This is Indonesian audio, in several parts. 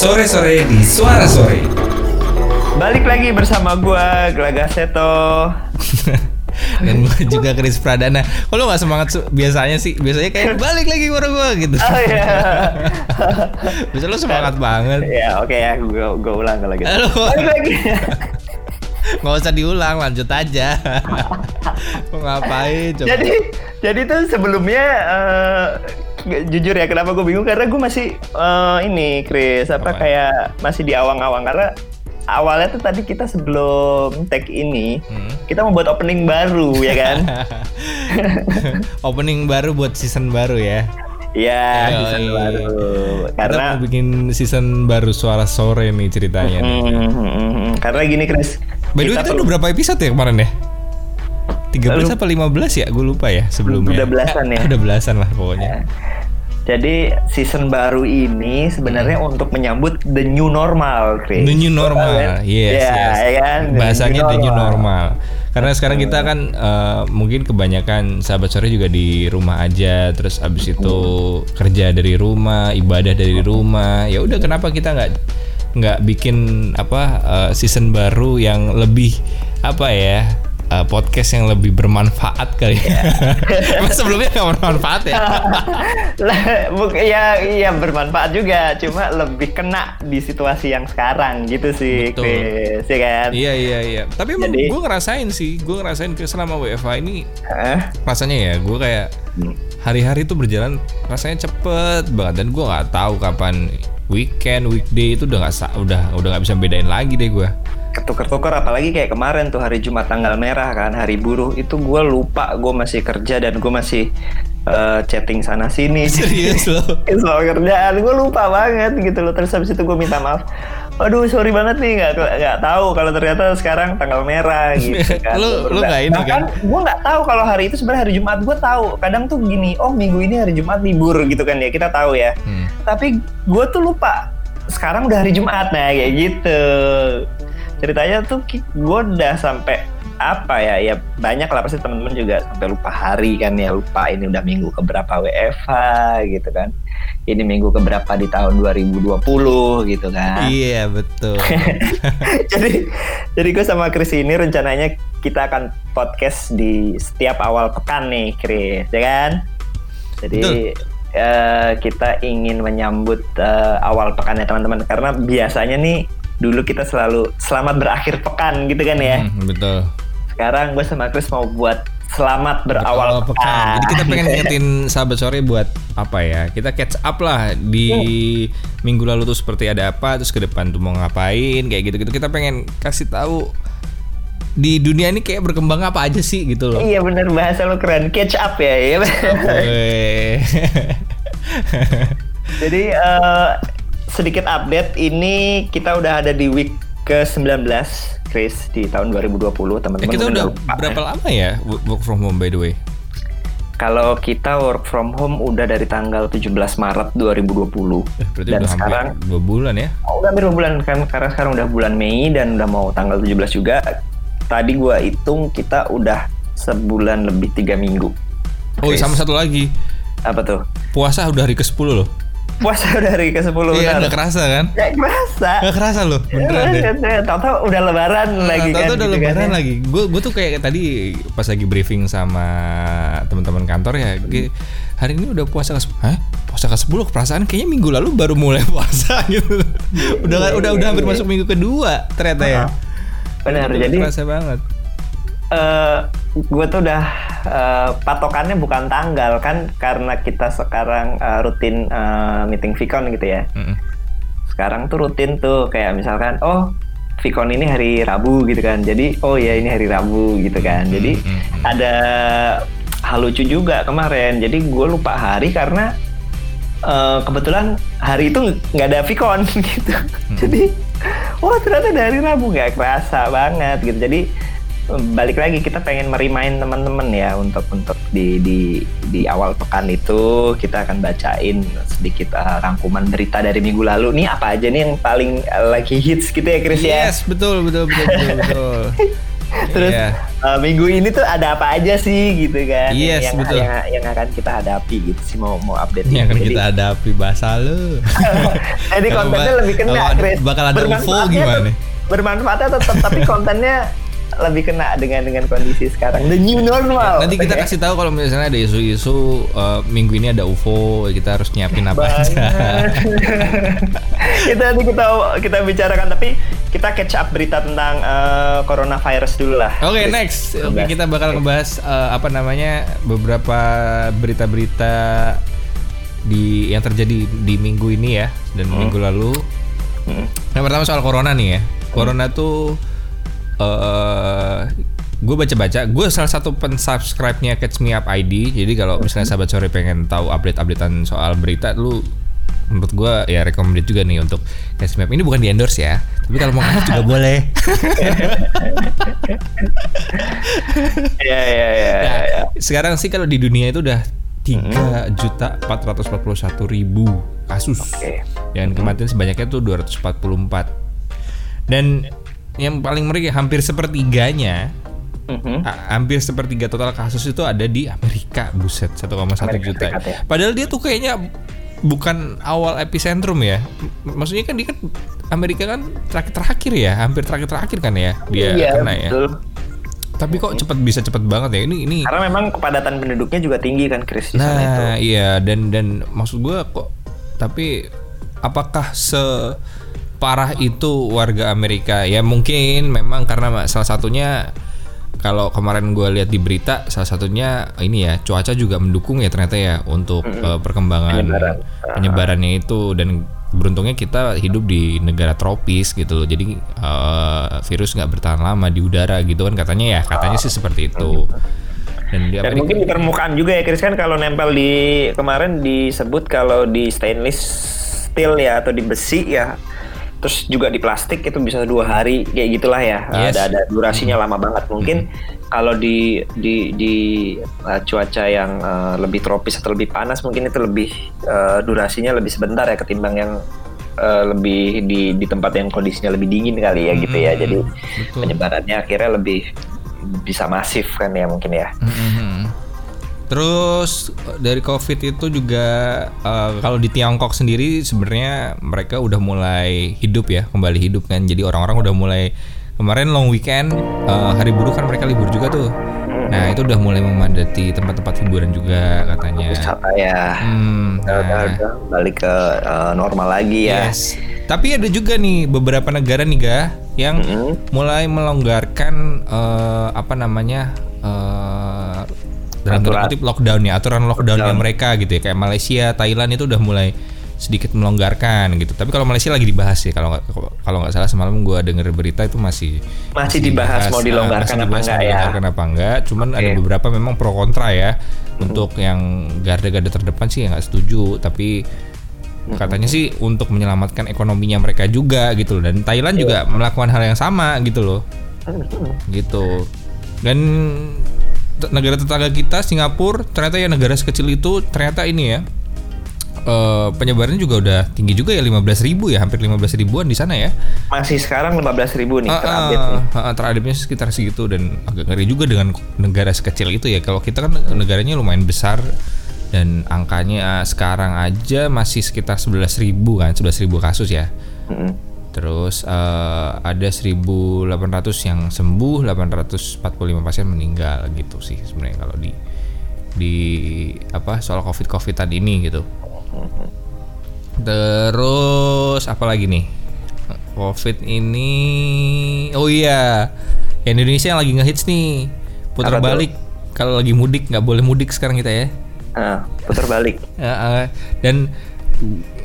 Sore-sore di Suara Sore. Balik lagi bersama gua Gelaga Seto. Dan gue juga Chris Pradana. Kalau nggak semangat su- biasanya sih, biasanya kayak balik lagi bareng gue gitu. Oh iya. Bisa lo semangat banget. ya oke ya, gua gua ulang kalau gitu. Halo. Balik lagi. Nggak usah diulang, lanjut aja. Mau ngapain coba? jadi jadi tuh sebelumnya eh, jujur ya kenapa gue bingung karena gue masih eh, ini Chris apa Apa? kayak masih di awang-awang karena awalnya tuh tadi kita sebelum tag ini Hmm. kita mau buat opening baru ya kan Opening baru buat season baru ya. Iya, season baru. Kita Karena mau bikin season baru suara sore nih ceritanya. nih. Hmm, hmm, hmm. karena gini Chris. By the way, kita udah berapa episode ya kemarin ya? 13 Lalu- apa 15 ya? Gue lupa ya sebelumnya. Udah belasan ya. Udah belasan lah pokoknya. Jadi season baru ini sebenarnya untuk menyambut the new normal, Chris. Hmm. The new normal, yes, Ya, yes. ya kan? Bahasanya the new normal. Karena sekarang kita kan eh, mungkin kebanyakan sahabat sore juga di rumah aja, terus abis itu kerja dari rumah, ibadah dari rumah. Ya udah, kenapa kita nggak nggak bikin apa eh, season baru yang lebih apa ya? Eh, podcast yang lebih bermanfaat kali ya. Emang sebelumnya nggak bermanfaat ya? Ya, ya bermanfaat juga, cuma lebih kena di situasi yang sekarang gitu sih, Betul. Chris, ya kan? Iya iya iya. Tapi emang Jadi- gue ngerasain sih, gue ngerasain ke selama WFH ini Hah? rasanya ya gue kayak hari-hari tuh berjalan rasanya cepet banget dan gue nggak tahu kapan weekend weekday itu udah nggak udah udah nggak bisa bedain lagi deh gue ketukar-tukar apalagi kayak kemarin tuh hari Jumat tanggal merah kan hari buruh itu gue lupa gue masih kerja dan gue masih eh, chatting sana sini serius loh soal kerjaan gue lupa banget gitu loh terus habis itu gue minta maaf Aduh sorry banget nih nggak nggak tahu kalau ternyata sekarang tanggal merah gitu kan. Lu- lu Bahkan- nggak ini kan? Gue nggak tahu kalau hari itu sebenarnya hari Jumat gue tahu. Kadang tuh gini, oh minggu ini hari Jumat libur gitu kan ya kita tahu ya. Hmm. Tapi gue tuh lupa sekarang udah hari Jumat nah kayak gitu. Ceritanya tuh gue udah sampai apa ya ya banyak lah pasti teman-teman juga sampai lupa hari kan ya lupa ini udah minggu keberapa WFH gitu kan. Ini minggu keberapa di tahun 2020 gitu kan. Iya betul. Jadi jadi gue sama Chris ini rencananya kita akan podcast di setiap awal pekan nih Chris ya kan? Jadi eh, kita ingin menyambut eh, awal pekannya teman-teman. Karena biasanya nih dulu kita selalu selamat berakhir pekan gitu kan ya Hmm, betul sekarang gue sama Chris mau buat selamat berawal Awal pekan Jadi kita pengen ngingetin sahabat sore buat apa ya? Kita catch up lah di minggu lalu tuh seperti ada apa, terus ke depan tuh mau ngapain, kayak gitu-gitu. Kita pengen kasih tahu di dunia ini kayak berkembang apa aja sih gitu loh. iya bener bahasa lo keren catch up ya ya Weh. Jadi eh, sedikit update ini kita udah ada di week ke-19 Chris di tahun 2020 Eh, teman-teman. kita mungkin udah lupa, berapa ya. lama ya wo- work from home by the way? Kalau kita work from home udah dari tanggal 17 Maret 2020. Eh, berarti dan udah sekarang dua bulan ya? oh, udah hampir dua bulan kan karena sekarang udah bulan Mei dan udah mau tanggal 17 juga. Tadi gua hitung kita udah sebulan lebih tiga minggu. Oh Chris. sama satu lagi Apa tuh? puasa udah hari ke 10 loh. Puasa udah hari ke-10 Iya benar. nggak kerasa kan? Gak kerasa. Nggak kerasa loh beneran deh. Tahu-tahu udah lebaran lagi Nah, kan. tahu-tahu udah gitu kan lebaran ya. lagi. Gue gue tuh kayak tadi pas lagi briefing sama teman-teman kantor ya. "Gi, Hari ini udah puasa ke Hah? Puasa ke 10 perasaan kayaknya minggu lalu baru mulai puasa gitu. udah udah udah hampir masuk minggu kedua ternyata ya. Benar, Udah jadi kerasa banget. Eh gue tuh udah eh, patokannya bukan tanggal kan karena kita sekarang eh, rutin eh, meeting Vicon gitu ya. Mm-mm. Sekarang tuh rutin tuh kayak misalkan oh Vicon ini hari Rabu gitu kan. Jadi oh ya ini hari Rabu gitu kan. Jadi Mm-mm. ada hal lucu juga kemarin. Jadi gue lupa hari karena eh, kebetulan hari itu nggak ada Vicon gitu. Jadi wah ternyata dari Rabu nggak kerasa banget gitu. Jadi balik lagi kita pengen merimain teman-teman ya untuk untuk di di di awal pekan itu kita akan bacain sedikit uh, rangkuman berita dari minggu lalu nih apa aja nih yang paling uh, lagi hits gitu ya Chris ya Yes, betul betul betul betul. betul. Terus Iya. eh, minggu ini tuh ada apa aja sih gitu kan? Yes, yang, betul. yang yang akan kita hadapi gitu sih mau mau update. Ini akan kita hadapi bahasa lu. Jadi kontennya lebih kena, Chris. bakal ada UFO gimana? tet- Bermanfaatnya tetap, tapi kontennya lebih kena dengan dengan kondisi sekarang. The new normal. Nanti kita Oke? kasih tahu kalau misalnya ada isu-isu uh, minggu ini ada UFO, kita harus nyiapin apa aja. Kita nanti kita kita bicarakan tapi kita catch up berita tentang eh, coronavirus dulu lah. Oke, Chris. next. Oke, Ngebahas. kita bakal ngebahas uh, apa namanya beberapa berita-berita di yang terjadi di minggu ini ya dan minggu lalu. Hmm. Yang pertama soal corona nih ya. Corona tuh eh gue baca-baca, gue salah satu pensubscribe-nya Catch Me Up ID. Jadi kalau misalnya sahabat sore pengen tahu update-updatean soal berita, lu menurut gue ya recommended juga nih untuk Catch Me Up. Ini bukan di endorse ya, tapi kalau mau ngasih juga boleh. Iya iya iya. Nah, iya. sekarang sih kalau di dunia itu udah tiga juta empat ratus empat puluh satu ribu kasus Oke. dan kematian sebanyaknya tuh 244 dan yang paling mengerikan hampir sepertiganya Mhm. a- hampir sepertiga total kasus itu ada di Amerika buset 1,1 Amerika juta Serikat ya. padahal dia tuh kayaknya bukan awal epicentrum ya M- maksudnya kan dia kan Amerika kan terakhir-terakhir ya hampir terakhir-terakhir kan ya dia iya, kena ya betul. tapi kok cepat bisa cepat banget ya ini ini Karena memang kepadatan penduduknya juga tinggi kan Chris di sana itu. Nah, iya dan dan maksud gua kok tapi apakah separah itu warga Amerika? Ya mungkin memang karena salah satunya kalau kemarin gua lihat di berita salah satunya ini ya cuaca juga mendukung ya ternyata ya untuk eh, perkembangan Penyebaran. penyebarannya itu. Dan beruntungnya kita hidup di negara tropis gitu loh. Jadi eh, virus nggak bertahan lama di udara gitu kan katanya ya. Katanya sih seperti itu. Dan di Dan mungkin di permukaan juga ya Chris kan kalau nempel di kemarin disebut kalau di stainless steel ya atau di besi ya terus juga di plastik itu bisa dua hari kayak gitulah ya Yes. ada ada durasinya lama banget mungkin kalau di di di uh, cuaca yang uh, lebih tropis atau lebih panas mungkin itu lebih uh, durasinya lebih sebentar ya ketimbang yang uh, lebih di di tempat yang kondisinya lebih dingin kali ya gitu ya Mm-mm. jadi Betul. penyebarannya akhirnya lebih bisa masif kan ya mungkin ya Mhm. Terus dari COVID itu juga eh, kalau di Tiongkok sendiri sebenarnya mereka udah mulai hidup ya, kembali hidup kan. Jadi orang-orang udah mulai kemarin long weekend eh, hari buruh kan mereka libur juga tuh. Nah itu udah mulai memadati tempat-tempat hiburan juga katanya. wisata ya Hmm, udah, udah, nah, udah balik ke uh, normal lagi ya yes. Tapi ada juga nih beberapa negara nih ga yang Mhm. mulai melonggarkan eh, apa namanya eh, dalam tanda kutip lockdown ya aturan lockdownnya Lockdown. mereka gitu ya. Kayak Malaysia Thailand itu udah mulai sedikit melonggarkan gitu. Tapi kalau Malaysia lagi dibahas sih kalau nggak kalau nggak salah semalam gua denger berita itu masih Masih dibahas mau ah, dilonggarkan masih apa dibahas enggak mau ya? dilonggarkan apa enggak cuman ada Oke. beberapa memang pro kontra ya. Untuk yang garda-garda terdepan sih ya nggak setuju. Tapi katanya sih untuk menyelamatkan ekonominya mereka juga gitu loh. Dan Thailand juga melakukan hal yang sama gitu loh. Gitu. Dan negara tetangga kita Singapura ternyata ya negara sekecil itu ternyata ini ya eh, penyebarannya juga udah tinggi juga ya 15.000 ribu ya hampir 15 ribuan di sana ya masih sekarang 15.000 ribu nih Ah, terupdate nih. ah, terupdate-nya sekitar segitu dan agak ngeri juga dengan negara sekecil itu ya kalau kita kan negaranya lumayan besar dan angkanya sekarang aja masih sekitar 11.000 ribu kan 11.000 ribu kasus ya. Terus eh, ada 1.800 yang sembuh, 845 pasien meninggal gitu sih sebenarnya kalau di di apa soal covid covidan ini gitu. Terus apa lagi nih? Covid ini, oh iya, Indonesia yang lagi ngehits nih, putar Apa balik. Kalau lagi mudik nggak boleh mudik sekarang kita ya. Ah, putar balik Ya, eh, dan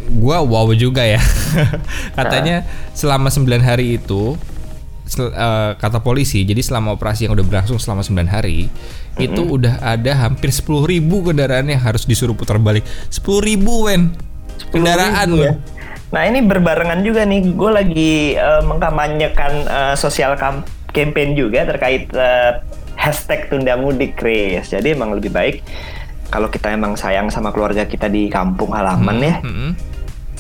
gua wow juga ya. Katanya selama 9 hari itu sel- eh, kata polisi, jadi selama operasi yang udah berlangsung selama 9 hari itu udah ada hampir 10.000 ribu kendaraan yang harus disuruh putar balik. 10.000 ribu wen kendaraan 10.000 loh. ya. Nah ini berbarengan juga nih, gue lagi eh, mengkampanyekan eh, sosial kam- campaign juga terkait eh, hashtag tunda mudik, Chris. Jadi emang lebih baik kalau kita emang sayang sama keluarga kita di kampung halaman ya, Mm-mm.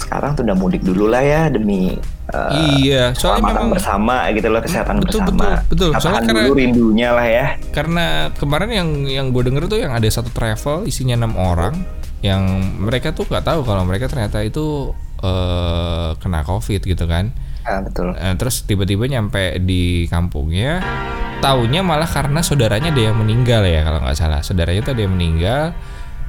Sekarang tunda mudik dulu lah ya demi eh, Iya, soalnya memang bersama gitu loh kesehatan Betul, bersama. betul, betul. Katakan Soalnya karena- dulu rindunya lah ya. karena kemarin yang yang gue denger tuh yang ada satu travel isinya enam orang yang mereka tuh nggak tahu kalau mereka ternyata itu eh, kena covid gitu kan. Ah, betul. Eh, terus tiba-tiba nyampe di kampungnya, taunya malah karena saudaranya ada yang meninggal ya kalau nggak salah. Saudaranya tuh ada yang meninggal.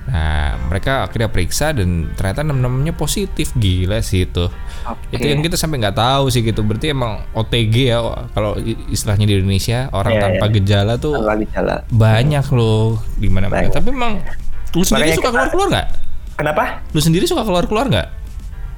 Nah, mereka akhirnya periksa dan ternyata enam-enamnya positif. Gila sih itu. Oke. Itu yang kita sampai nggak tahu sih gitu. Berarti emang OTG ya kalau istilahnya di Indonesia orang Iya, tanpa iya. gejala tuh Tanpa gejala. banyak loh di mana-mana. Tapi emang lu sendiri Makanya suka keluar-keluar nggak? Kenapa? Lu sendiri suka keluar-keluar nggak?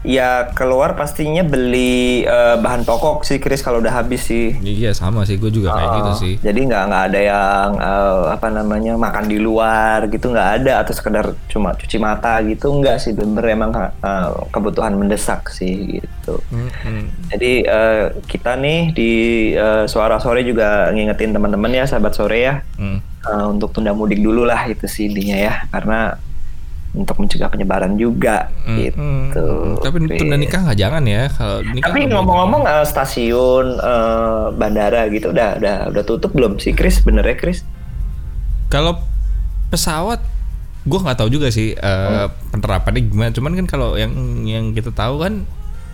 Ya keluar pastinya beli eh, bahan pokok sih Chris kalau udah habis sih. Iya sama sih, gue juga kayak gitu Oh, sih. Jadi nggak nggak ada yang eh, apa namanya makan di luar gitu nggak ada atau sekedar cuma cuci mata gitu nggak sih bener emang eh, kebutuhan mendesak sih gitu. Mm-mm. Jadi eh, kita nih di eh, suara sore juga ngingetin teman-teman ya sahabat sore ya Mm. eh, untuk tunda mudik dulu lah itu sih intinya ya karena untuk mencegah penyebaran juga Mm, gitu. mm. Tapi tunda nikah nggak jangan ya. Kalau nikah Tapi ngomong-ngomong eh, stasiun eh, bandara gitu udah udah udah tutup belum sih Chris? Bener ya Chris? Kalau pesawat, gue nggak tahu juga sih eh, penerapannya gimana. Cuman kan kalau yang yang kita tahu kan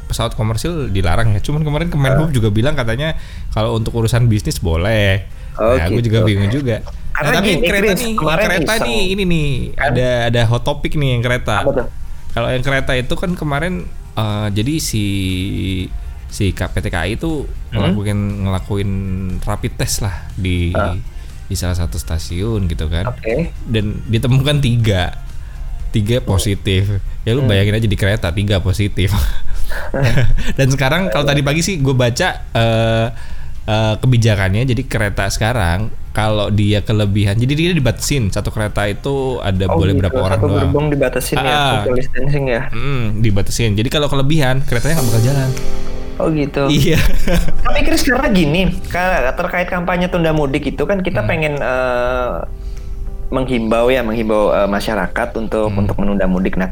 pesawat komersil dilarang ya. Cuman kemarin Kemenhub juga bilang katanya kalau untuk urusan bisnis boleh. Oh, nah, gue gitu. juga bingung juga. Karena nah, tapi gini, kereta Chris, nih, kereta iseng. nih ini nih ada ada hot topic nih yang kereta. Kalau yang kereta itu kan kemarin eh, jadi si si KPTKI itu Hmm? ngelakuin ngelakuin rapid test lah di Ah. di salah satu stasiun gitu kan Oke. dan ditemukan tiga tiga positif ya lu bayangin aja di kereta tiga positif dan sekarang kalau tadi pagi sih gue baca eh, eh, kebijakannya jadi kereta sekarang kalau dia kelebihan jadi dia dibatasin satu kereta itu ada Oh, boleh gitu. berapa orang Satu doang gerbong dibatasin ya, Ah. social distancing ya. Hmm, dibatasin. Jadi kalau kelebihan keretanya nggak bakal jalan. Oh gitu. Iya. Tapi Chris karena gini, karena terkait kampanye tunda mudik itu kan Hmm. kita pengen eh, menghimbau ya, menghimbau eh, masyarakat untuk Hmm. untuk menunda mudik. Nah,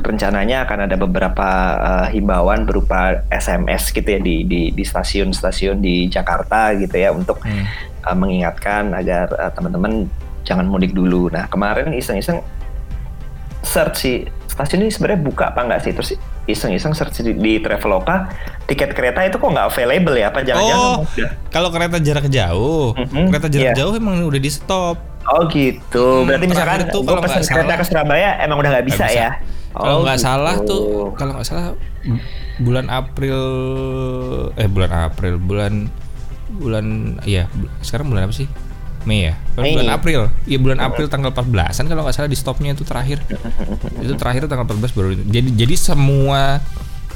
rencananya akan ada beberapa eh, himbauan berupa SMS gitu ya di di di stasiun-stasiun di Jakarta gitu ya untuk Hmm. eh, mengingatkan agar eh, teman-teman jangan mudik dulu. Nah, kemarin iseng-iseng search sih stasiun ini sebenarnya buka apa enggak sih terus iseng-iseng search di, di Traveloka tiket kereta itu kok nggak available ya apa jangan-jangan Oh, udah kalau kereta jarak jauh, Mhm, kereta jarak iya. jauh emang udah di stop. oh gitu Hmm, berarti misalkan gue kalau pesan kereta ke Surabaya emang udah nggak bisa, ya Kalau Oh, nggak gitu. salah tuh, kalau nggak salah bu- bulan April, eh bulan April, bulan bulan, iya bu- sekarang bulan apa sih? Mei ya? Mei. Bulan April. Iya bulan April tanggal 14-an kalau nggak salah di stopnya itu terakhir. itu terakhir tanggal 14 baru. Jadi jadi semua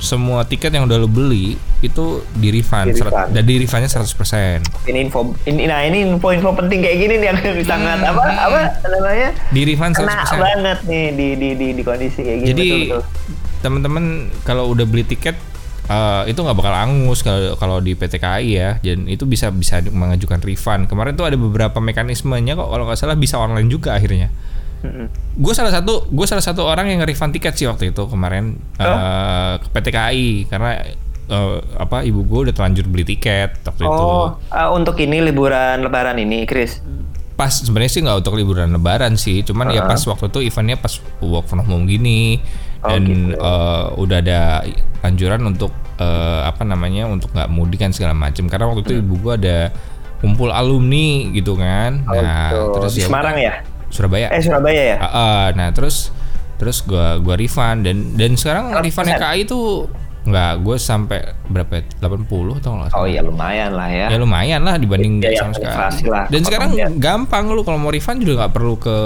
semua tiket yang udah lo beli itu di refund, Di refund. dan di refundnya 100%. ini info ini nah ini info-info penting kayak gini nih yang sangat apa apa namanya Di refund kena 100%. banget nih di di di, di kondisi kayak gini Jadi teman-teman kalau udah beli tiket eh, itu nggak bakal angus kalau kalau di PT KAI ya, dan itu bisa bisa mengajukan refund. Kemarin tuh ada beberapa mekanismenya kok kalau nggak salah bisa online juga akhirnya. Gue salah satu gue salah satu orang yang refund tiket sih waktu itu kemarin eh, ke PT KAI karena eh, apa ibu gue udah terlanjur beli tiket waktu itu. oh eh, untuk ini liburan lebaran ini Chris Pas sebenarnya sih nggak untuk liburan lebaran sih, cuman ya pas waktu itu eventnya pas work from home gini Oh, dan gitu. eh, udah ada anjuran untuk eh, apa namanya untuk nggak mudik kan segala macam karena waktu itu ibu gua ada kumpul alumni gitu kan. Hmm. Oh, nah, gitu. terus di ya Semarang ya Surabaya. eh Surabaya ya Ah, ah, nah terus terus gua gua refund dan dan sekarang refundnya persen? KAI itu nggak gue sampai berapa ya? 80 atau nggak oh iya lumayan lah ya Ya lumayan lah dibanding Ya, sama sekarang. lah. Dan sekarang dia. gampang lu kalau mau refund juga nggak perlu ke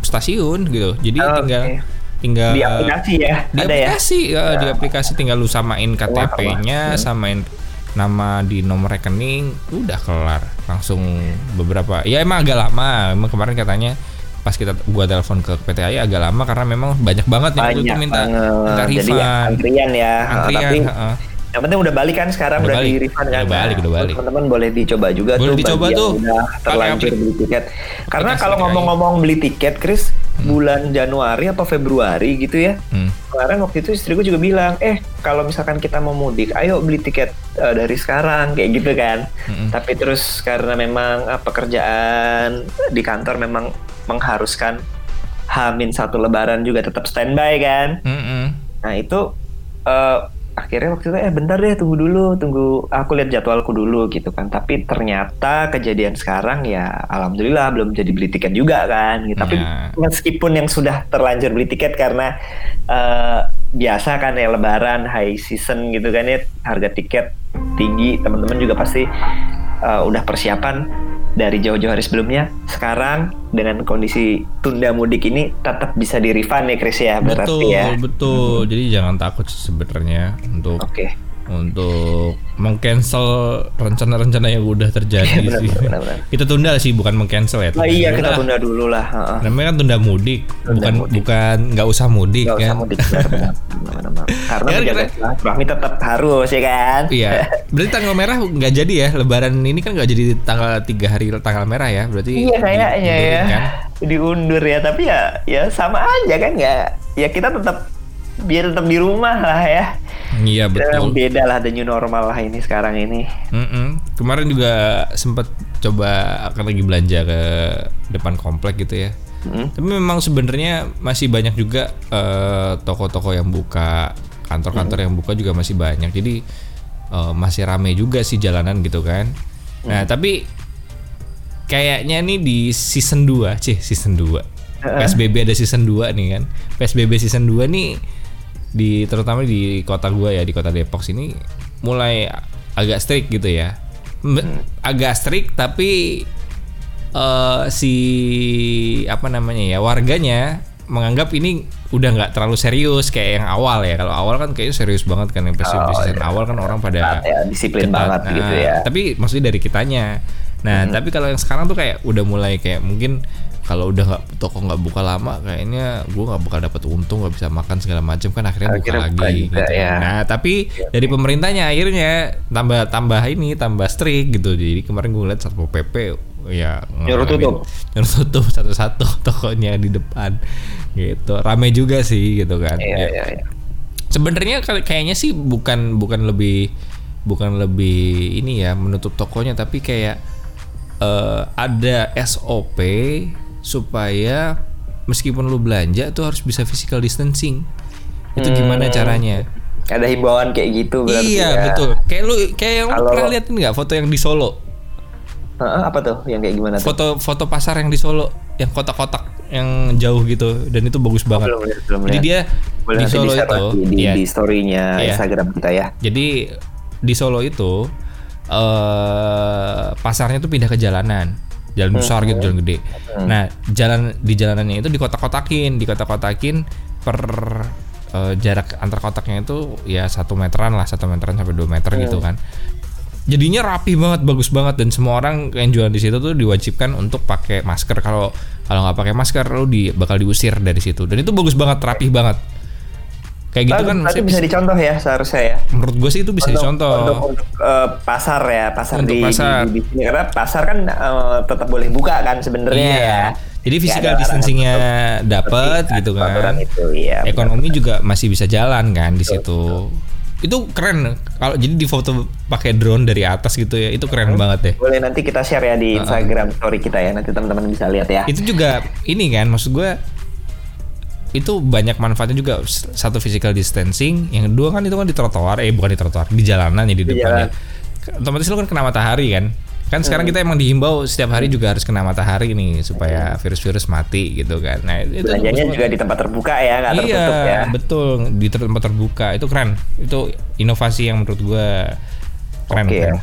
stasiun gitu. Jadi Oh, tinggal oke. tinggal di aplikasi ya di ada ya aplikasi ya, di aplikasi tinggal lu samain KTP-nya, Hmm. samain nama di nomor rekening, udah kelar. Langsung beberapa. Ya emang agak lama. Emang kemarin katanya pas kita gua telepon ke PTI agak lama karena memang banyak banget yang itu minta banget. minta jadi ya, refund. antrian ya Antrian, tapi heeh. Yang penting udah balik kan sekarang Udah udah, balik. di refund kan. Udah balik, udah balik. Teman-teman boleh dicoba juga Boleh tuh dicoba tuh. Udah terlanjur beli tiket. Karena aplikasi kalau ngomong-ngomong beli tiket, Chris, bulan Januari atau Februari gitu ya. Hmm. Kemarin waktu itu istriku juga bilang, eh kalau misalkan kita mau mudik, ayo beli tiket eh, dari sekarang kayak gitu kan. Mm-mm. Tapi terus karena memang eh, pekerjaan di kantor memang mengharuskan Hamin satu Lebaran juga tetap standby kan. Mm-mm. Nah itu eh, akhirnya waktu itu eh bentar deh tunggu dulu, tunggu aku lihat jadwalku dulu gitu kan. Tapi ternyata kejadian sekarang ya alhamdulillah belum jadi beli tiket juga kan. Gitu. Tapi Ya. meskipun yang sudah terlanjur beli tiket karena eh, biasa kan ya Lebaran high season gitu kan ya harga tiket tinggi, teman-teman juga pasti eh, udah persiapan dari jauh-jauh hari sebelumnya. Sekarang dengan kondisi tunda mudik ini tetap bisa di refund ya Chris ya berarti Betul, ya. betul. Jadi jangan takut sebenarnya untuk Oke. Untuk mengcancel rencana-rencana yang udah terjadi Benar, sih. benar, benar. Kita tunda sih bukan mengcancel ya. Oh iya kita Tunda. dulu lah. Namanya kan tunda mudik, Tunda bukan mudik. bukan nggak usah mudik Nggak usah kan. mudik benar, benar, benar, benar. Karena Ya, menjaga karena- silaturahmi tetap harus ya kan. Iya, berarti tanggal merah nggak jadi ya. Lebaran ini kan nggak jadi tanggal tiga hari tanggal merah ya. Berarti Iya kayaknya ya. kan? Diundur ya, tapi ya ya sama aja kan ya. Ya kita tetap biar tetap di rumah lah ya. Iya betul. beda lah the new normal lah ini sekarang ini. Mm-mm. Kemarin juga sempat coba akan lagi belanja ke depan komplek gitu ya. Hmm. Tapi memang sebenarnya masih banyak juga eh, toko-toko yang buka, kantor-kantor yang buka juga masih banyak. Jadi eh, masih rame juga sih jalanan gitu kan. Nah, tapi kayaknya nih di season 2, cih season 2. PSBB ada season 2 nih kan. PSBB season 2 nih di terutama di kota gua ya, di kota Depok sini mulai agak strict gitu ya. M- Agak strict tapi eh si apa namanya ya warganya menganggap ini udah nggak terlalu serius kayak yang awal ya kalau awal kan kayaknya serius banget kan yang PSBB Oh, season iya. awal kan orang pada Ketat ya, disiplin banget Nah, gitu ya. tapi maksudnya dari kitanya nah tapi kalau yang sekarang tuh kayak udah mulai kayak mungkin kalau udah nggak toko nggak buka lama kayaknya gua nggak bakal dapat untung nggak bisa makan segala macam kan akhirnya buka Akhirnya buka lagi juga, gitu ya. nah tapi dari pemerintahnya akhirnya tambah tambah ini tambah strict gitu jadi kemarin gue ngeliat satpol pp ya Nyuruh tutup. nyuruh tutup satu-satu tokonya di depan gitu rame juga sih gitu kan Iya Ya, iya iya. Sebenarnya kay- kayaknya sih bukan bukan lebih bukan lebih ini ya menutup tokonya tapi kayak eh, ada SOP supaya meskipun lu belanja tuh harus bisa physical distancing. Itu gimana caranya? Ada himbauan kayak gitu Hmm. berarti Iya, ya. betul. Kayak lu kayak yang lu Kalau- pernah liatin nggak foto yang di Solo? Heeh, apa tuh yang kayak gimana tuh? Foto foto pasar yang di Solo yang kotak-kotak yang jauh gitu dan itu bagus banget. Belum lihat, belum Jadi lihat. dia Boleh di Solo itu di, iya, di story-nya Iya. Instagram kita ya. Jadi di Solo itu eh pasarnya tuh pindah ke jalanan, jalan besar gitu, jalan gede. Nah, jalan di jalanannya itu dikotak-kotakin, dikotak-kotakin per eh, jarak antar kotaknya itu ya satu meteran lah, satu meteran sampai dua meter gitu kan. Jadinya rapi banget, bagus banget dan semua orang yang jualan di situ tuh diwajibkan untuk pakai masker. Kalau kalau nggak pakai masker, lu di bakal diusir dari situ. Dan itu bagus banget, rapih banget. Kayak gitu Bagus, kan, berarti maksudnya bisa dicontoh ya seharusnya ya. menurut gue sih itu bisa Untuk- dicontoh. Untuk, untuk, eh, pasar ya, pasar Untuk di, pasar. di, di sini karena pasar kan eh, tetap boleh buka kan sebenarnya Iya. ya. Jadi physical larangan distancingnya dapat gitu kan. Itu, iya, benar. Ekonomi juga masih bisa jalan kan di situ. Itu keren. Kalau jadi di foto pakai drone dari atas gitu ya, itu keren banget deh. Boleh nanti kita share ya di Instagram story kita ya. Nanti teman-teman bisa lihat ya. Itu juga ini kan maksud gue itu banyak manfaatnya juga. Satu physical distancing. Yang kedua kan itu kan di trotoar. Eh bukan di trotoar. Di jalanan ya di Di depannya. Otomatis lu kan kena matahari kan? Kan sekarang kita emang dihimbau setiap hari juga harus kena matahari nih supaya virus-virus mati gitu kan. Nah itu Belanjanya juga di tempat terbuka ya, nggak iya tertutup ya. betul. Di tempat terbuka. Itu keren. Itu inovasi yang menurut gua keren Oke. keren.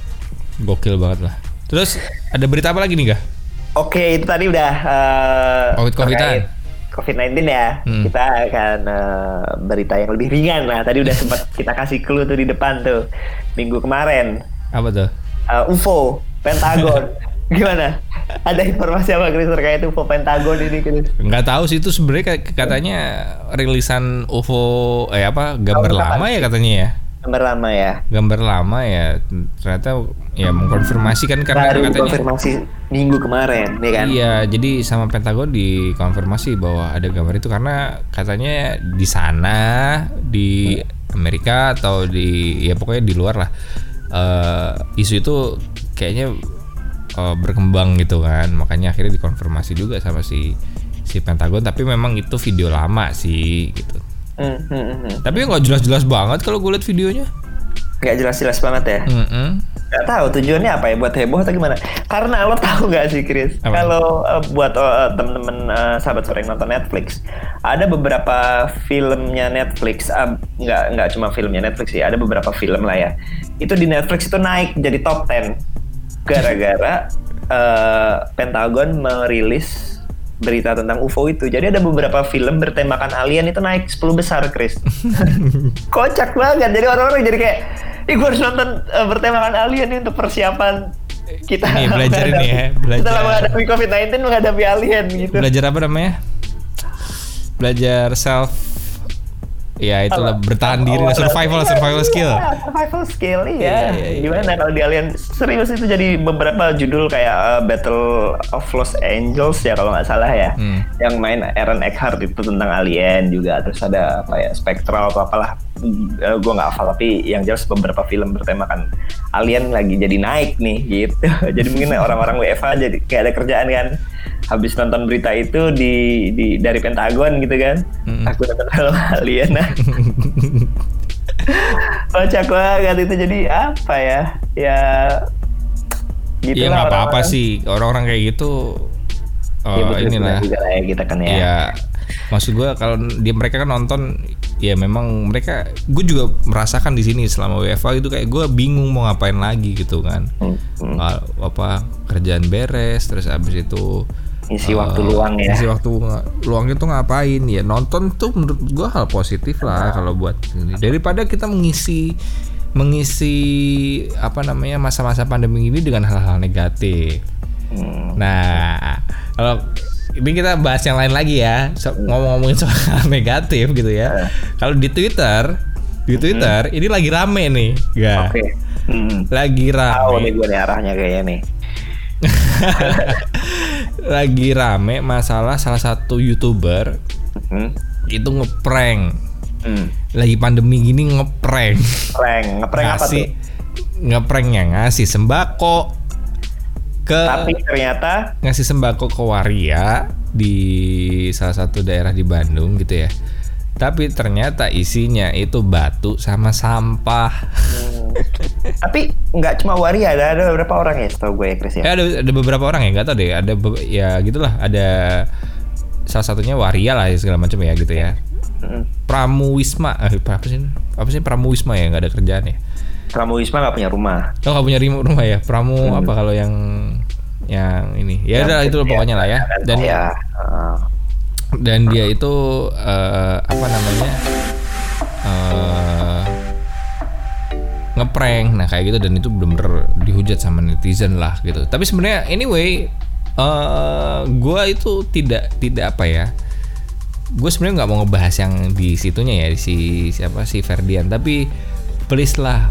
Gokil banget lah. Terus ada berita apa lagi nih gak Oke, itu tadi udah eh, Covid-Covidan. Terkait COVID-19 ya. Hmm. Kita akan eh, berita yang lebih ringan lah. Tadi udah sempat kita kasih clue tuh di depan tuh minggu kemarin. apa tuh Eh, UFO, Pentagon. Gimana? Ada informasi apa Chris terkait UFO Pentagon ini Chris? nggak tahu sih itu sebenarnya katanya rilisan UFO eh apa gambar Tahun kapan lama ya katanya ya gambar lama ya gambar lama ya ternyata ya mengkonfirmasi kan karena baru katanya konfirmasi minggu kemarin ya kan Iya, jadi sama Pentagon dikonfirmasi bahwa ada gambar itu karena katanya di sana di Amerika atau di ya pokoknya di luar lah eh, isu itu kayaknya eh, berkembang gitu kan, makanya akhirnya dikonfirmasi juga sama si si Pentagon. Tapi memang itu video lama sih gitu. Hmm, hmm, hmm, hmm. Tapi nggak jelas-jelas banget kalau gue lihat videonya. nggak jelas-jelas banget ya Mm-mm. Gak tahu tujuannya apa ya buat heboh atau gimana? Karena lo tahu gak sih Chris? Kalau eh, buat eh, temen-temen eh, sahabat sore yang nonton Netflix, ada beberapa filmnya Netflix, ah, nggak nggak cuma filmnya Netflix sih, ada beberapa film lah ya. Itu di Netflix itu naik jadi top 10 gara-gara eh, Pentagon merilis berita tentang UFO itu. Jadi ada beberapa film bertemakan alien itu naik 10 besar, Chris. Kocak banget. Jadi orang-orang jadi kayak, ih gue harus nonton eh, bertemakan alien ini untuk persiapan kita Ini, belajar ini ya, belajar. Setelah menghadapi COVID-19 menghadapi alien gitu. Belajar apa namanya? Belajar self Ya itulah bertahan diri, Oh, survival, iya, survival iya, skill. survival skill iya. Iya, iya, iya. Gimana kalau di Alien serius itu jadi beberapa judul kayak uh, Battle of Los Angeles ya kalau nggak salah ya. Hmm. Yang main Aaron Eckhart itu tentang alien juga. Terus ada apa ya Spectral atau apalah. Uh, gue nggak hafal tapi yang jelas beberapa film bertemakan alien lagi jadi naik nih gitu. jadi mungkin orang-orang WFA jadi kayak ada kerjaan kan. Habis nonton berita itu di, di dari Pentagon gitu kan. Mm-mm. Aku nonton film alien nah. Kocak banget itu jadi apa ya? Ya gitu Ya nggak apa-apa sih orang-orang kayak gitu. Oh Ya, betul, inilah. betul juga lah ya kita kan ya. Ya maksud gue kalau dia mereka kan nonton ya memang mereka gue juga merasakan di sini selama WFA itu kayak gue bingung mau ngapain lagi gitu kan. Hmm, apa kerjaan beres terus abis itu Isi eh, waktu luang ya. isi waktu nga- luang itu ngapain? Ya nonton tuh menurut gue hal positif lah kalau buat ini. Daripada kita mengisi mengisi apa namanya masa-masa pandemi ini dengan hal-hal negatif. Hmm. Nah, kalau ini kita bahas yang lain lagi ya, so- ngomong-ngomongin soal negatif gitu ya. Kalau di Twitter, di Twitter ini lagi rame nih, ya. Oke. Hmm. Lagi Tahu nih rame, gue nih arahnya kayaknya nih. lagi rame masalah salah satu youtuber Hmm. itu ngeprank. Hmm. Lagi pandemi gini ngeprank. Prank, ngeprank apa tuh? ngepranknya ngasih sembako ke Tapi ternyata ngasih sembako ke waria di salah satu daerah di Bandung gitu ya. Tapi ternyata isinya itu batu sama sampah. hmm, tapi nggak cuma waria ada ada beberapa orang ya setahu gue ya Chris ya. Ya ada ada beberapa orang ya nggak tahu deh. Ada ya gitulah. Ada salah satunya waria lah ya, segala macam ya gitu ya. Hmm. Pramu Wisma, eh, apa sih? Apa sih Pramu Wisma ya nggak ada kerjaan ya? Pramu Wisma nggak punya rumah. Oh nggak punya rumah ya? Pramu apa kalau yang yang ini? Ya udah itu pokoknya lah ya. Dan ya. uh, dan dia itu eh, apa namanya eh ngeprank nah kayak gitu dan itu bener-bener dihujat sama netizen lah gitu tapi sebenarnya anyway eh gua itu tidak tidak apa ya gue sebenarnya nggak mau ngebahas yang di situnya ya di si siapa si Ferdian tapi please lah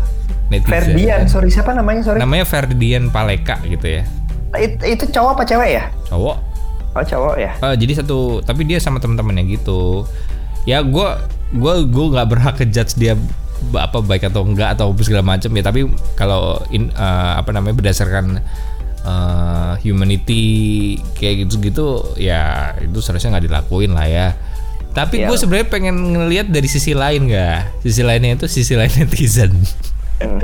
netizen Ferdian, sorry siapa namanya sorry? namanya Ferdian Paleka gitu ya It- itu cowok apa cewek ya? cowok Oh cowok ya. Eh, jadi satu tapi dia sama teman-temannya gitu ya gue gue gue nggak berhak ke judge dia apa baik atau enggak atau segala macam ya tapi kalau in, eh, apa namanya berdasarkan eh, humanity kayak gitu-gitu ya itu seharusnya nggak dilakuin lah ya tapi Iya. gue sebenarnya pengen ngelihat dari sisi lain nggak sisi lainnya itu sisi lain netizen Hmm.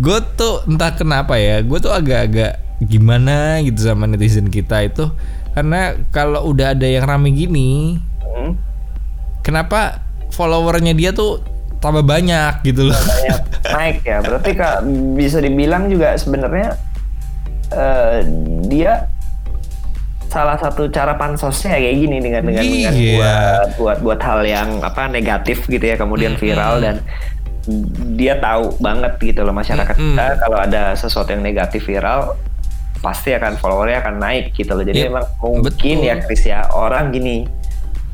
gue tuh entah kenapa ya gue tuh agak-agak gimana gitu sama netizen kita itu karena kalau udah ada yang rame gini Hmm. kenapa followernya dia tuh tambah banyak gitu loh Kayak naik ya. Berarti kak bisa dibilang juga sebenarnya eh, dia salah satu cara pansosnya kayak gini dengan dengan, dengan Iya. buat buat buat hal yang apa negatif gitu ya kemudian viral dan dia tahu banget gitu loh masyarakat Mm-mm. kita kalau ada sesuatu yang negatif viral pasti akan followernya akan naik gitu loh. Jadi Yep, memang mungkin betul. ya Chris ya orang gini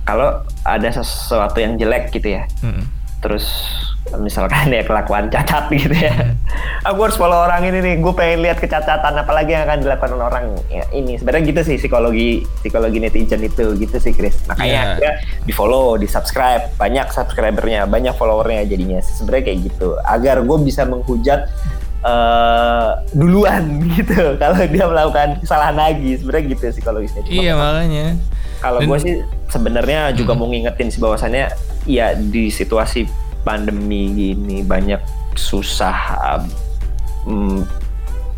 kalau ada sesuatu yang jelek gitu ya Mm. terus misalkan ya kelakuan cacat gitu ya. Aku harus follow orang ini nih gue pengen lihat kecacatan apalagi yang akan dilakukan oleh orang ya, ini. Sebenarnya gitu sih psikologi psikologi netizen itu gitu sih Chris. Makanya Iya. dia di follow di subscribe banyak subscribernya banyak followernya jadinya. Sebenarnya kayak gitu. Agar gue bisa menghujat eh, duluan gitu kalau dia melakukan kesalahan lagi sebenarnya gitu psikologisnya Cuma Iya makanya. kalau gue sih sebenarnya juga mau ngingetin sih bahwasannya ya di situasi pandemi gini banyak susah um,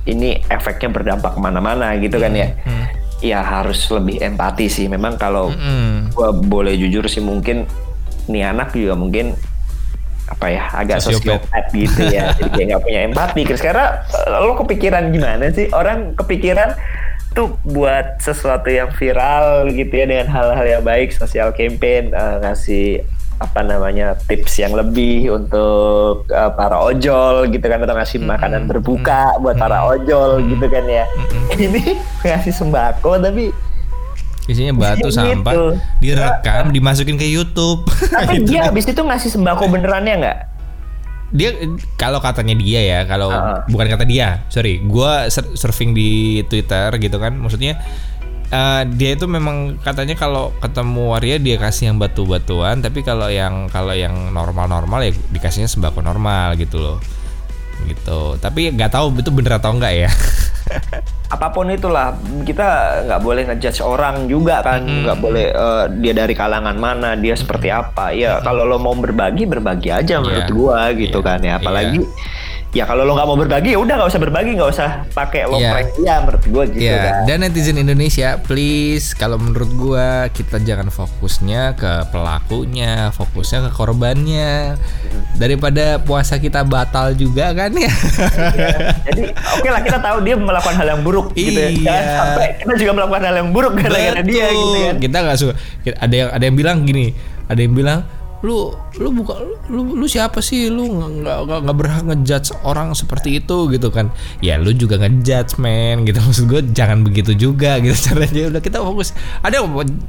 ini efeknya berdampak ke mana-mana gitu kan ya Hmm. ya harus lebih empati sih memang kalau Mm-mm. gue boleh jujur sih mungkin nih anak juga mungkin apa ya agak Sosiopat. sosiopat gitu ya. Jadi kayak nggak punya empati. Chris karena lo kepikiran gimana sih? Orang kepikiran tuh buat sesuatu yang viral gitu ya dengan hal-hal yang baik sosial campaign eh, ngasih apa namanya tips yang lebih untuk eh, para ojol gitu kan atau ngasih makanan berbuka buat para ojol gitu kan ya. Ini ngasih sembako tapi Isinya batu Gitu. sampah direkam dimasukin ke YouTube. tapi Gitu. dia habis itu ngasih sembako benerannya nggak dia kalau katanya dia ya kalau Ah. bukan kata dia sorry gua sur- surfing di Twitter gitu kan maksudnya eh, dia itu memang katanya kalau ketemu waria dia kasih yang batu-batuan tapi kalau yang kalau yang normal-normal ya dikasihnya sembako normal gitu loh gitu. Tapi nggak tahu itu bener atau enggak ya. Apa pun itulah kita nggak boleh ngejudge orang juga kan. Nggak boleh eh, dia dari kalangan mana dia seperti apa. Ya kalau lo mau berbagi berbagi aja menurut Iya. gua gitu Iya. kan ya. Apalagi ya kalau lo nggak mau berbagi ya udah nggak usah berbagi nggak usah pakai lo prank dia menurut gua gitu Ya, kan dan netizen Indonesia, please kalau menurut gua kita jangan fokusnya ke pelakunya, fokusnya ke korbannya. Daripada puasa kita batal juga kan ya. jadi oke lah kita tahu dia melakukan hal yang buruk gitu ya. Jangan sampai kita juga melakukan hal yang buruk gara-gara dia gitu kan Kita nggak suka. Ada yang ada yang bilang gini, ada yang bilang lu lu buka lu lu siapa sih? Lu nggak nggak nggak- berhak ngejudge orang seperti itu gitu kan. Ya lu juga ngejudge man gitu. Maksud gue jangan begitu juga gitu. Caranya udah kita fokus. Ada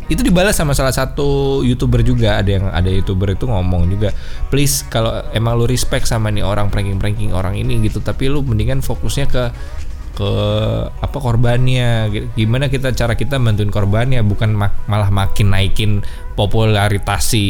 itu dibalas sama salah satu youtuber juga. Ada yang ada youtuber itu ngomong juga please kalau emang lu respect sama nih orang pranking pranking orang ini gitu. Tapi lu mendingan fokusnya ke ke apa korbannya Gi- gimana kita cara kita bantuin korbannya bukan mak- malah makin naikin popularitas si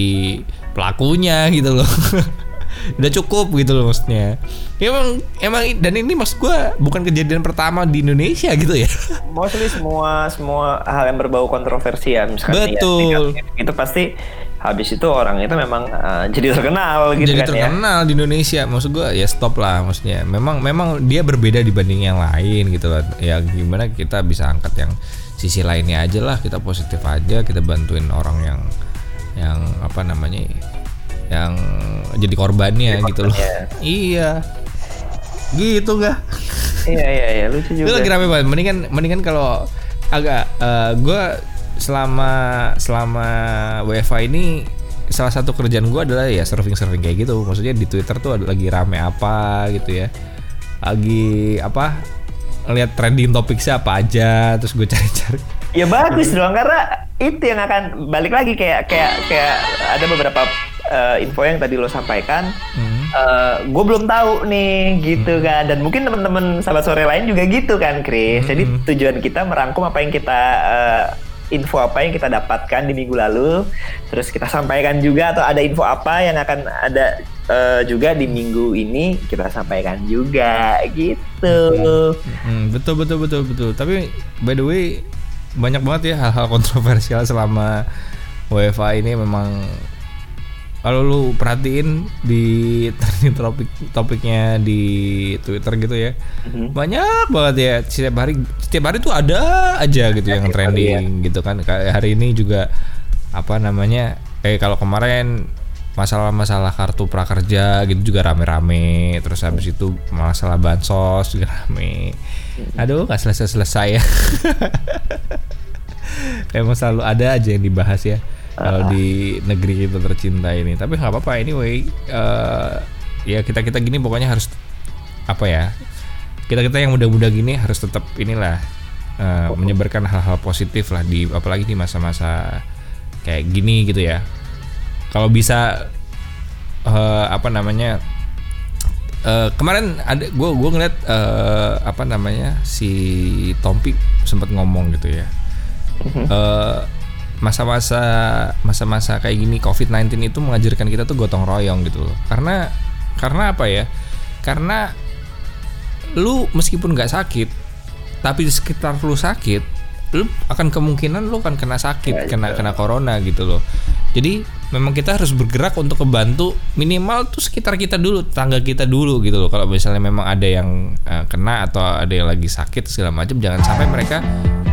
pelakunya gitu loh. Udah cukup gitu loh maksudnya. Ya emang emang dan ini maksud gua bukan kejadian pertama di Indonesia gitu ya. Mostly semua semua hal yang berbau kontroversi ya misalkan ya, Betul. itu pasti habis itu orang itu memang uh, jadi terkenal gitu jadi kan ya. terkenal di Indonesia. Maksud gua ya stop lah maksudnya. Memang memang dia berbeda dibanding yang lain gitu loh ya gimana kita bisa angkat yang sisi lainnya aja lah. Kita positif aja kita bantuin orang yang yang apa namanya yang jadi korbannya gitu loh. iya. Gitu gak iya iya iya lucu itu juga. lagi rame banget. Mendingan mendingan kalau agak eh, gua selama selama WFA ini salah satu kerjaan gua adalah ya surfing surfing kayak gitu. Maksudnya di Twitter tuh ada lagi rame apa gitu ya. Lagi apa lihat trending topik siapa aja terus gue cari-cari. Ya bagus dong karena itu yang akan balik lagi kayak kayak kayak ada beberapa uh, info yang tadi lo sampaikan. Hmm. gue belum tahu nih gitu kan. Dan mungkin teman-teman sahabat sore lain juga gitu kan Chris. Jadi Hmm. tujuan kita merangkum apa yang kita uh, info apa yang kita dapatkan di minggu lalu. Terus kita sampaikan juga atau ada info apa yang akan ada uh, juga di minggu ini kita sampaikan juga gitu Hmm, betul betul betul betul. Tapi by the way banyak banget ya hal-hal kontroversial selama WFA ini memang kalau lu perhatiin di trending topik topiknya di Twitter gitu ya. Mhm. Banyak banget ya setiap hari setiap hari tuh ada aja gitu yang trending gitu kan. Kayak hari ini juga apa namanya? Eh kalau kemarin masalah-masalah kartu prakerja gitu juga rame-rame. Terus habis itu masalah bansos juga rame. Aduh nggak selesai-selesai ya. Emang selalu ada aja yang dibahas ya kalau di negeri kita tercinta ini. Tapi nggak apa-apa anyway eh, ya kita kita gini pokoknya harus apa ya kita kita yang muda-muda gini harus tetap inilah eh, menyebarkan hal-hal positif lah di apalagi di masa-masa kayak gini gitu ya kalau bisa eh, apa namanya eh, kemarin ada gue gue ngeliat eh, apa namanya si Tompi sempat ngomong gitu ya. Eh, masa-masa masa-masa kayak gini COVID-19 itu mengajarkan kita tuh gotong royong gitu loh. Karena karena apa ya? Karena lu meskipun nggak sakit tapi di sekitar lu sakit lu akan kemungkinan lu akan kena sakit kena kena corona gitu loh. Jadi memang kita harus bergerak untuk kebantu minimal tuh sekitar kita dulu tangga kita dulu gitu loh. Kalau misalnya memang ada yang eh, kena atau ada yang lagi sakit segala macam jangan sampai mereka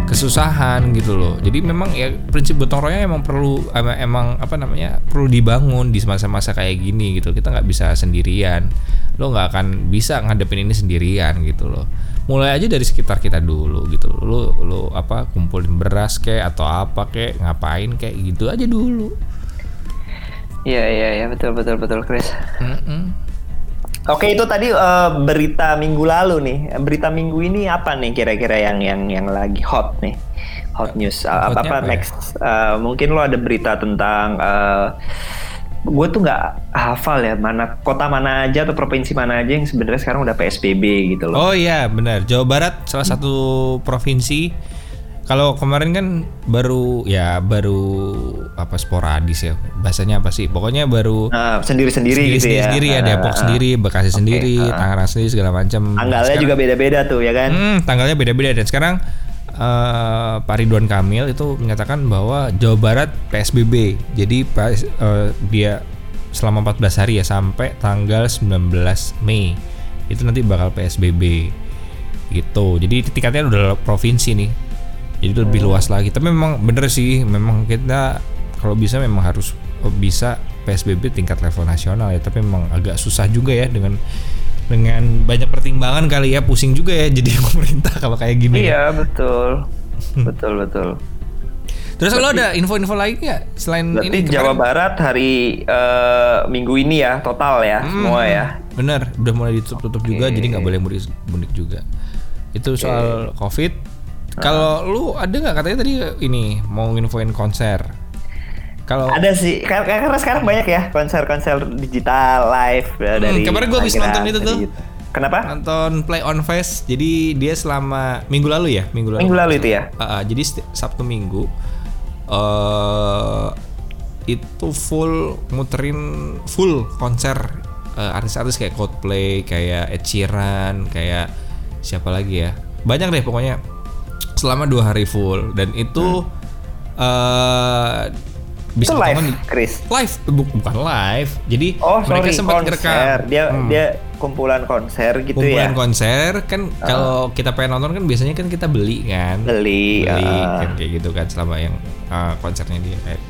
kesusahan gitu loh. Jadi memang ya prinsip gotong royong emang perlu emang, emang apa namanya perlu dibangun di masa-masa kayak gini gitu. Kita nggak bisa sendirian. Lo nggak akan bisa ngadepin ini sendirian gitu loh. Mulai aja dari sekitar kita dulu gitu loh. Lo lo apa kumpulin beras kayak atau apa kayak ngapain kayak gitu aja dulu Iya iya iya betul betul betul Chris. Mm-mm. Oke itu tadi eh, berita minggu lalu nih. Berita minggu ini apa nih kira-kira yang yang yang lagi hot nih? Hot news. Eh, apa apa ya? next? Eh, mungkin lo ada berita tentang gue tuh nggak hafal ya mana kota mana aja atau provinsi mana aja yang sebenarnya sekarang udah PSBB gitu loh. Oh iya benar Jawa Barat salah satu provinsi kalau kemarin kan baru ya baru apa sporadis ya bahasanya apa sih pokoknya baru Nah, sendiri-sendiri gitu ya. sendiri ya Depok Ah, ah, sendiri Bekasi sendiri ah. Tangerang sendiri segala macam Tanggalnya Sekarang- juga beda-beda tuh ya kan. Hmm, tanggalnya beda-beda dan sekarang eh, Pak Ridwan Kamil itu menyatakan bahwa Jawa Barat PSBB. Jadi eh, dia selama 14 hari ya sampai tanggal 19 Mei. Itu nanti bakal PSBB. Gitu. Jadi tingkatnya udah provinsi nih. Jadi lebih luas lagi. Tapi memang bener sih, memang kita kalau bisa memang harus bisa PSBB tingkat level nasional ya. Tapi memang agak susah juga ya dengan dengan banyak pertimbangan kali ya pusing juga ya jadi pemerintah kalau kayak gini. ya. Iya betul, betul betul. Terus lo ada info-info lain nggak selain Berarti ini? Jawa kemarin? Barat hari eh, minggu ini ya total ya Hmm, semua ya. Bener, udah mulai ditutup juga jadi nggak boleh mudik mudik juga. Itu soal COVID. Kalau lu ada nggak katanya tadi ini mau nginfoin konser? Kalau Ada sih kar- karena sekarang banyak ya konser-konser digital live ya, dari. kemarin gua habis nonton itu tuh. gitu. Kenapa? nonton Play on Fest, jadi dia selama minggu lalu ya, minggu lalu. Minggu lalu itu ya. Ah, ah, jadi Sabtu Minggu eh itu full muterin full konser eh, artis-artis kayak Coldplay, kayak Ed Sheeran, kayak siapa lagi ya? Banyak deh pokoknya selama dua hari full dan itu eh bisa Hmm. itu live, ditonton di- Chris. live bu- bukan live jadi Oh mereka sorry, sempat konser. ngerekam Dia Hmm dia kumpulan konser gitu kumpulan ya. konser kan kalau kita pengen nonton kan biasanya kan kita beli kan Beli, beli ah. kan kayak gitu kan selama yang uh, konsernya dia kayak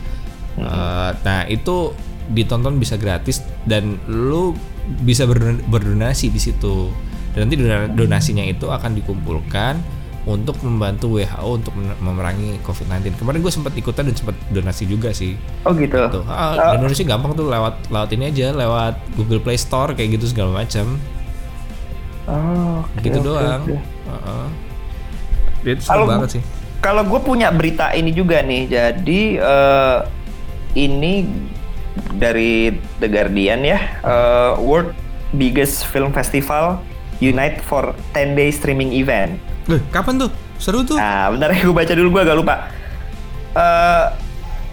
Uh, nah itu ditonton bisa gratis dan lu bisa berdon- berdonasi di situ dan nanti dona- donasinya itu akan dikumpulkan untuk membantu WHO untuk memerangi COVID-19 kemarin gue sempat ikutan dan sempat donasi juga sih Oh gitu. tuh ah, dan donasi gampang tuh lewat lewat ini aja lewat Google Play Store kayak gitu segala macam Oh, oke, gitu oke, doang. oke. Heeh. Itu seru banget sih. Kalau gue punya berita ini juga nih, jadi eh, ini dari The Guardian ya, eh, World Biggest Film Festival Unite for 10 Day Streaming Event. Loh, kapan tuh? Seru tuh. Nah, bentar ya gue baca dulu gue agak lupa. Eh,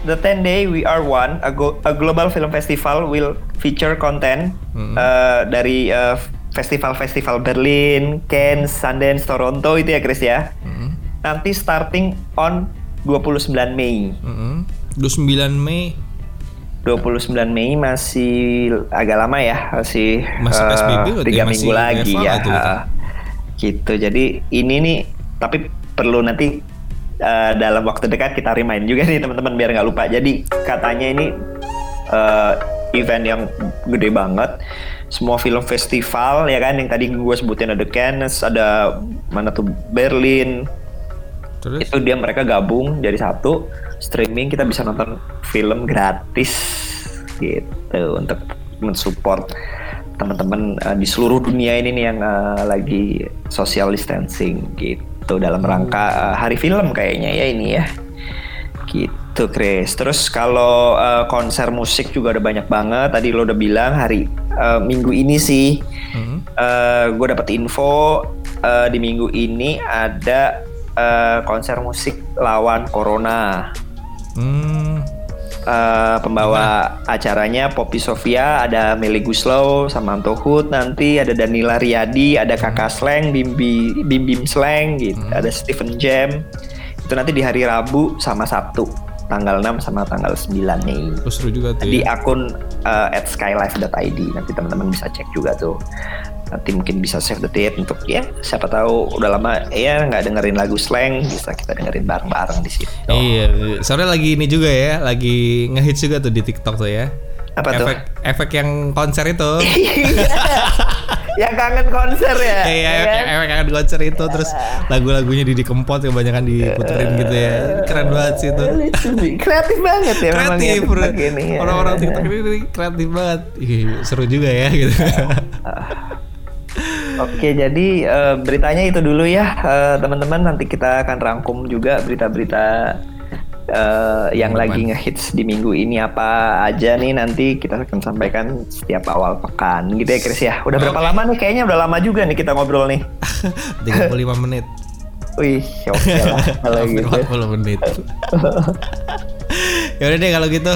the 10 Day We Are One, a, go- a global film festival will feature content Mm-mm. eh, dari eh, festival-festival Berlin, Cannes, Sundance, Toronto itu ya Chris ya. Heeh. Nanti starting on 29 Mei. Heeh. 29 Mei 29 Mei masih agak lama ya, masih Masih PSBB berarti tiga ya, minggu masih lagi ya. gitu. Gitu. Jadi ini nih, tapi perlu nanti eh, dalam waktu dekat kita remind juga nih teman-teman biar nggak lupa. Jadi katanya ini eh, event yang gede banget. Semua film festival ya kan yang tadi gue sebutin ada Cannes, ada mana tuh Berlin, Terus itu dia mereka gabung jadi satu streaming kita bisa nonton film gratis gitu untuk mensupport teman-teman uh, di seluruh dunia ini nih yang uh, lagi social distancing gitu dalam rangka uh, hari film kayaknya ya ini ya Gitu Chris. Terus kalau eh, konser musik juga ada banyak banget. Tadi lo udah bilang hari eh, minggu ini sih. Hmm. gue dapat info eh, di minggu ini ada eh, konser musik lawan corona. Hmm. Eh, pembawa acaranya Poppy Sofia, ada Meli Guslow, Samanto Hood, nanti ada Danila Riyadi, ada Kakak Slang, Bimbi Bim Bim Slang gitu, ada Stephen Jam. Itu nanti di hari Rabu sama Sabtu, tanggal 6 sama tanggal 9 nih. Oh, seru juga tuh. Di ya. akun uh, at skylife.id nanti teman-teman bisa cek juga tuh. Nanti mungkin bisa save the date untuk ya siapa tahu udah lama ya nggak dengerin lagu slang bisa kita dengerin bareng-bareng di situ. Iya, sore lagi ini juga ya, lagi ngehits juga tuh di TikTok tuh ya. Apa tuh? efek, Efek yang konser itu. yang kangen konser ya. Iya, ya efek, kan? efek yang konser itu terus lagu-lagunya Didi Kempot kebanyakan diputerin gitu ya. Keren banget sih itu. Kreatif banget ya memang ya Kreatif, bro. TikTok ini. ya. Orang-orang TikTok ini kreatif banget. Ih, seru juga ya gitu. Oke, jadi eh, beritanya itu dulu ya, eh, teman-teman. Nanti kita akan rangkum juga berita-berita eh, yang Teman-teman. lagi ngehits di minggu ini apa aja nih. Nanti kita akan sampaikan setiap awal pekan, gitu ya, Chris ya. Udah berapa Oke. lama nih? Kayaknya udah lama juga nih kita ngobrol nih. 35 menit. Wih, oke lah kalau gitu. 40 menit. ya udah deh kalau gitu.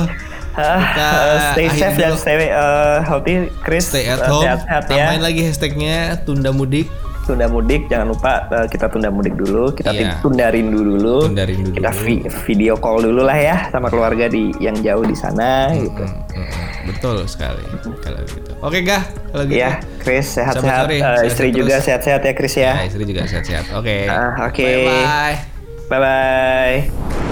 Ah, Kita stay safe dan stay eh, healthy, Chris. Stay at Eh, home. Sehat-sehat ya. Tambahin lagi hashtagnya tunda mudik. tunda mudik jangan lupa eh, kita tunda mudik dulu kita tin- tunda rindu dulu Tunda rindu kita dulu. vi- video call dulu lah ya sama keluarga di yang jauh di sana gitu Mm, mm, mm. Betul sekali kalau gitu. Oke gah kalau gitu. ya Chris sehat-sehat Eh, sehat istri terus. juga sehat-sehat ya Chris ya Ya, istri juga sehat-sehat. Oke. Ah, oke. Bye bye. bye bye